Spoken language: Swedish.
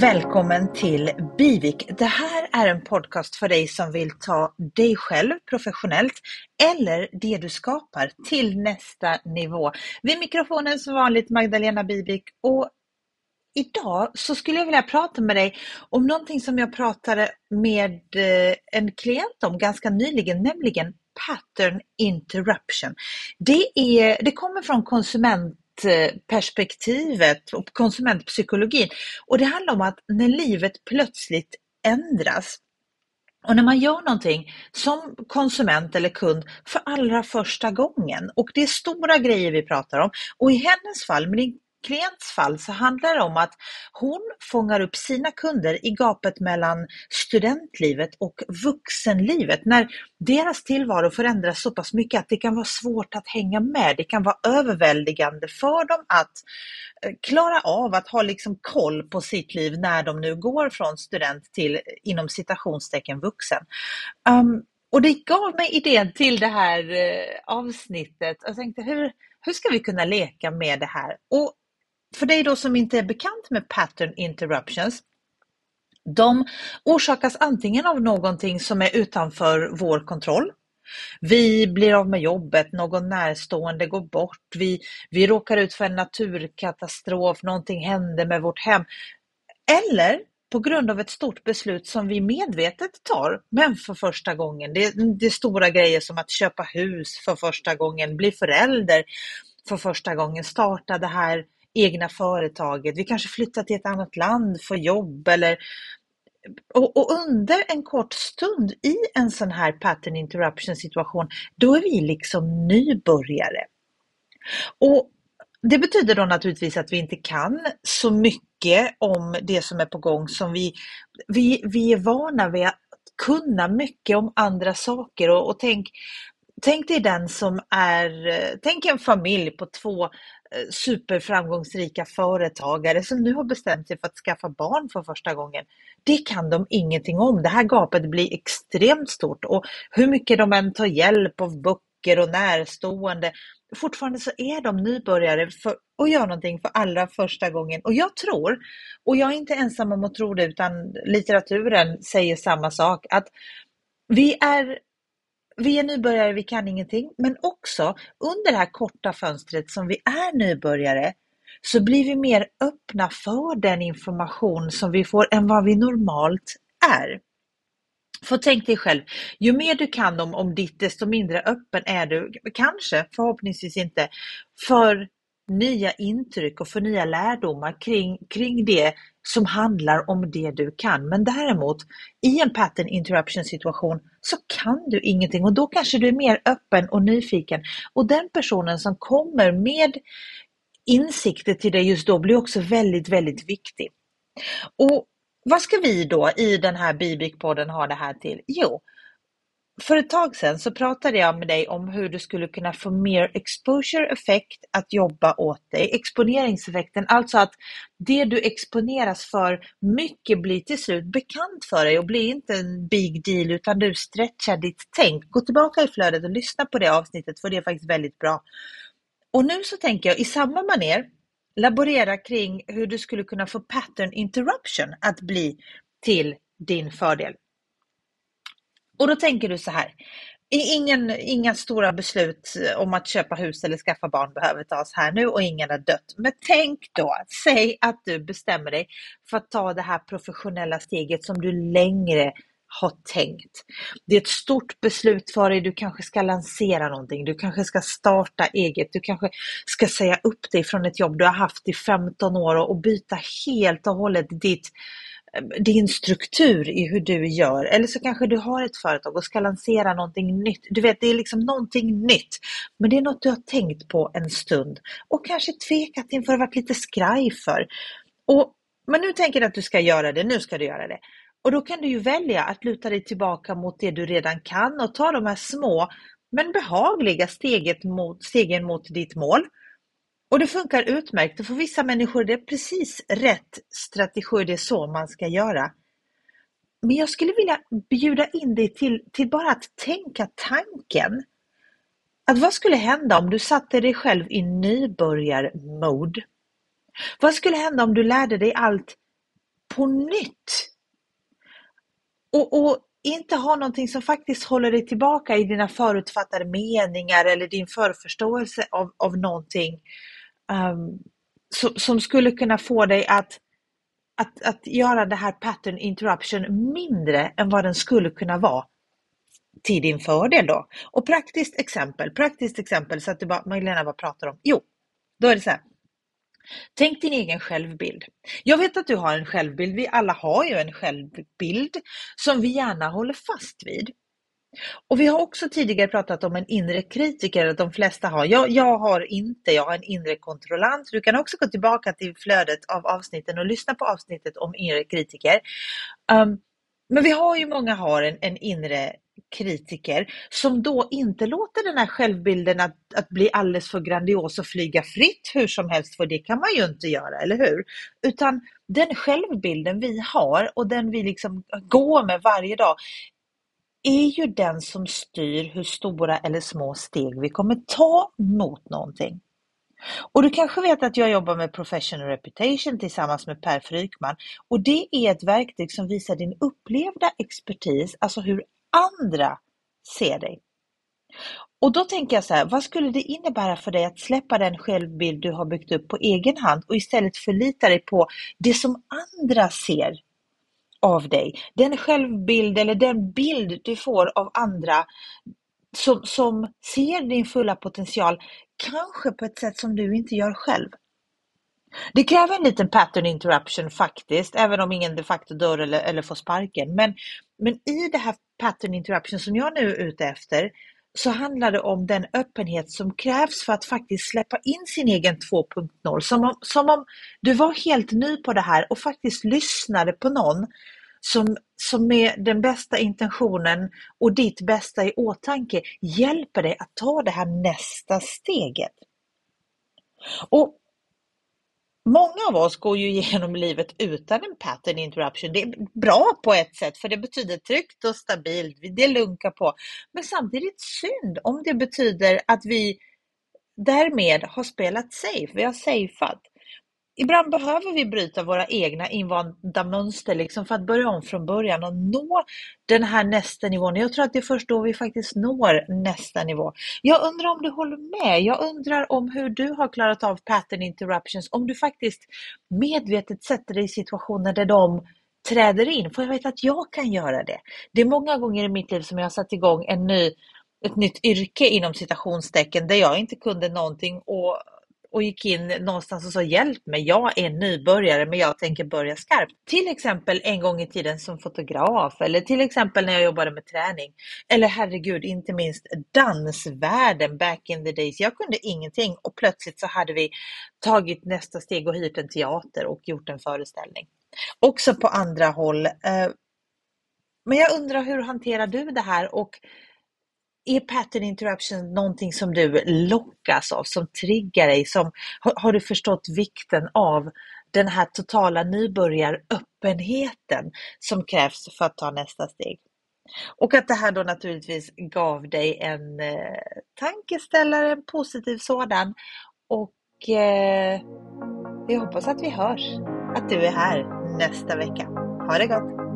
Välkommen till Bivik. Det här är en podcast för dig som vill ta dig själv professionellt eller det du skapar till nästa nivå. Vid mikrofonen som vanligt Magdalena Bivik och idag så skulle jag vilja prata med dig om någonting som jag pratade med eh, en klient om ganska nyligen, nämligen pattern interruption. Det, är, det kommer från konsument konsumentperspektivet eh, och konsumentpsykologin. Och det handlar om att när livet plötsligt ändras och när man gör någonting som konsument eller kund för allra första gången och det är stora grejer vi pratar om och i hennes fall, med klients fall så handlar det om att hon fångar upp sina kunder i gapet mellan studentlivet och vuxenlivet. När deras tillvaro förändras så pass mycket att det kan vara svårt att hänga med. Det kan vara överväldigande för dem att eh, klara av att ha liksom koll på sitt liv när de nu går från student till inom citationstecken vuxen. Um, och det gav mig idén till det här eh, avsnittet. Jag tänkte hur, hur ska vi kunna leka med det här? Och för dig då som inte är bekant med pattern interruptions, de orsakas antingen av någonting som är utanför vår kontroll. Vi blir av med jobbet, någon närstående går bort, vi, vi råkar ut för en naturkatastrof, någonting händer med vårt hem. Eller på grund av ett stort beslut som vi medvetet tar, men för första gången. Det, det är stora grejer som att köpa hus för första gången, bli förälder för första gången, starta det här egna företaget. Vi kanske flyttar till ett annat land för jobb eller och, och, under en kort stund i en sån här pattern interruption situation, då är vi liksom nybörjare. Och det betyder då naturligtvis att vi inte kan så mycket om det som är på gång som vi, vi, vi är vana vid att kunna mycket om andra saker och, och tänk, tänk dig den som är, tänk en familj på två eh, superframgångsrika företagare som nu har bestämt sig för att skaffa barn för första gången. Det kan de ingenting om. Det här gapet blir extremt stort och hur mycket de än tar hjälp av böcker och närstående, fortfarande så är de nybörjare för att göra någonting för allra första gången. Och jag tror, och jag är inte ensam om att tro det, utan litteraturen säger samma sak, att vi är vi är nybörjare, vi kan ingenting, men också under det här korta fönstret som vi är nybörjare så blir vi mer öppna för den information som vi får än vad vi normalt är. För tänk dig själv, ju mer du kan om, om ditt, desto mindre öppen är du, kanske, förhoppningsvis inte, för nya intryck och för nya lärdomar kring, kring det som handlar om det du kan. Men däremot i en pattern interruption situation så kan du ingenting och då kanske du är mer öppen och nyfiken. Och den personen som kommer med insikter till dig just då blir också väldigt, väldigt viktig. Och vad ska vi då i den här Bibik-podden ha det här till? Jo, för ett tag sedan så pratade jag med dig om hur du skulle kunna få mer exposure effekt att jobba åt dig. Exponeringseffekten, alltså att det du exponeras för mycket blir till slut bekant för dig och blir inte en big deal utan du stretchar ditt tänk. Gå tillbaka i flödet och lyssna på det avsnittet för det är faktiskt väldigt bra. Och nu så tänker jag i samma maner laborera kring hur du skulle kunna få pattern interruption att bli till din fördel. Och då tänker du så här, ingen, inga stora beslut eh, om att köpa hus eller skaffa barn behöver tas här nu och ingen har dött. Men tänk då, säg att du bestämmer dig för att ta det här professionella steget som du längre har tänkt. Det är ett stort beslut för dig, du kanske ska lansera någonting, du kanske ska starta eget, du kanske ska säga upp dig från ett jobb du har haft i 15 år och byta helt och hållet ditt Eh, din struktur i hur du gör. Eller så kanske du har ett företag och ska lansera någonting nytt. Du vet, det är liksom någonting nytt. Men det är något du har tänkt på en stund och kanske tvekat inför och varit lite skraj för. Och, men nu tänker du att du ska göra det, nu ska du göra det. Och då kan du ju välja att luta dig tillbaka mot det du redan kan och ta de här små men behagliga steget mot, stegen mot ditt mål. Och det funkar utmärkt. för vissa människor det är precis rätt strategi. Det är så man ska göra. Men jag skulle vilja bjuda in dig till, till bara att tänka tanken. Att vad skulle hända om du satte dig själv i nybörjarmode? Vad skulle hända om du lärde dig allt på nytt. Och, och inte ha någonting som faktiskt håller dig tillbaka i dina förutfattade meningar eller din förförståelse av, av någonting Ehm, um, som, som skulle kunna få dig att, att, att göra det här pattern interruption mindre än vad den skulle kunna vara till din fördel då. Och praktiskt exempel, praktiskt exempel så att du bara, Magdalena vad pratar om? Jo, då är det så här. Tänk din egen självbild. Jag vet att du har en självbild. Vi alla har ju en självbild som vi gärna håller fast vid. Och vi har också tidigare pratat om en inre kritiker, att de flesta har. Jag, jag har inte, jag har en inre kontrollant. Du kan också gå tillbaka till flödet av avsnitten och lyssna på avsnittet om inre kritiker. Um, men vi har ju, många har en, en inre kritiker som då inte låter den här självbilden att, att bli alldeles för grandios och flyga fritt hur som helst, för det kan man ju inte göra, eller hur? Utan den självbilden vi har och den vi liksom går med varje dag är ju den som styr hur stora eller små steg vi kommer ta mot någonting. Och du kanske vet att jag jobbar med Professional Reputation tillsammans med Per Frykman och det är ett verktyg som visar din upplevda expertis, alltså hur andra ser dig. Och då tänker jag så här, vad skulle det innebära för dig att släppa den självbild du har byggt upp på egen hand och istället förlita dig på det som andra ser av dig? Den självbild eller den bild du får av andra som, som ser din fulla potential, kanske på ett sätt som du inte gör själv. Det kräver en liten pattern interruption faktiskt, även om ingen de facto dör eller, eller får sparken. Men, men i det här pattern interruption som jag nu är ute efter, så handlar det om den öppenhet som krävs för att faktiskt släppa in sin egen 2.0. Som om, som om du var helt ny på det här och faktiskt lyssnade på någon som, som med den bästa intentionen och ditt bästa i åtanke hjälper dig att ta det här nästa steget. Och Många av oss går ju igenom livet utan en pattern interruption. Det är bra på ett sätt för det betyder tryggt och stabilt, det lunkar på. Men samtidigt synd om det betyder att vi därmed har spelat safe, vi har safeat ibland behöver vi bryta våra egna invanda mönster liksom för att börja om från början och nå den här nästa nivån. Jag tror att det är först då vi faktiskt når nästa nivå. Jag undrar om du håller med? Jag undrar om hur du har klarat av pattern interruptions, om du faktiskt medvetet sätter dig i situationer där de träder in. För jag vet att jag kan göra det. Det är många gånger i mitt liv som jag har satt igång en ny, ett nytt yrke inom citationstecken där jag inte kunde någonting och och gick in någonstans och sa hjälp mig, jag är nybörjare men jag tänker börja skarpt. Till exempel en gång i tiden som fotograf eller till exempel när jag jobbade med träning. Eller herregud, inte minst dansvärlden back in the days. Jag kunde ingenting och plötsligt så hade vi tagit nästa steg och hyrt en teater och gjort en föreställning. Också på andra håll. Eh, men jag undrar hur hanterar du det här och är pattern interruption någonting som du lockas av, som triggar dig? Som, har, har du förstått vikten av den här totala nybörjaröppenheten som krävs för att ta nästa steg? Och att det här då naturligtvis gav dig en eh, tankeställare, en positiv sådan. Och eh, vi hoppas att vi hörs, att du är här nästa vecka. Ha det gott!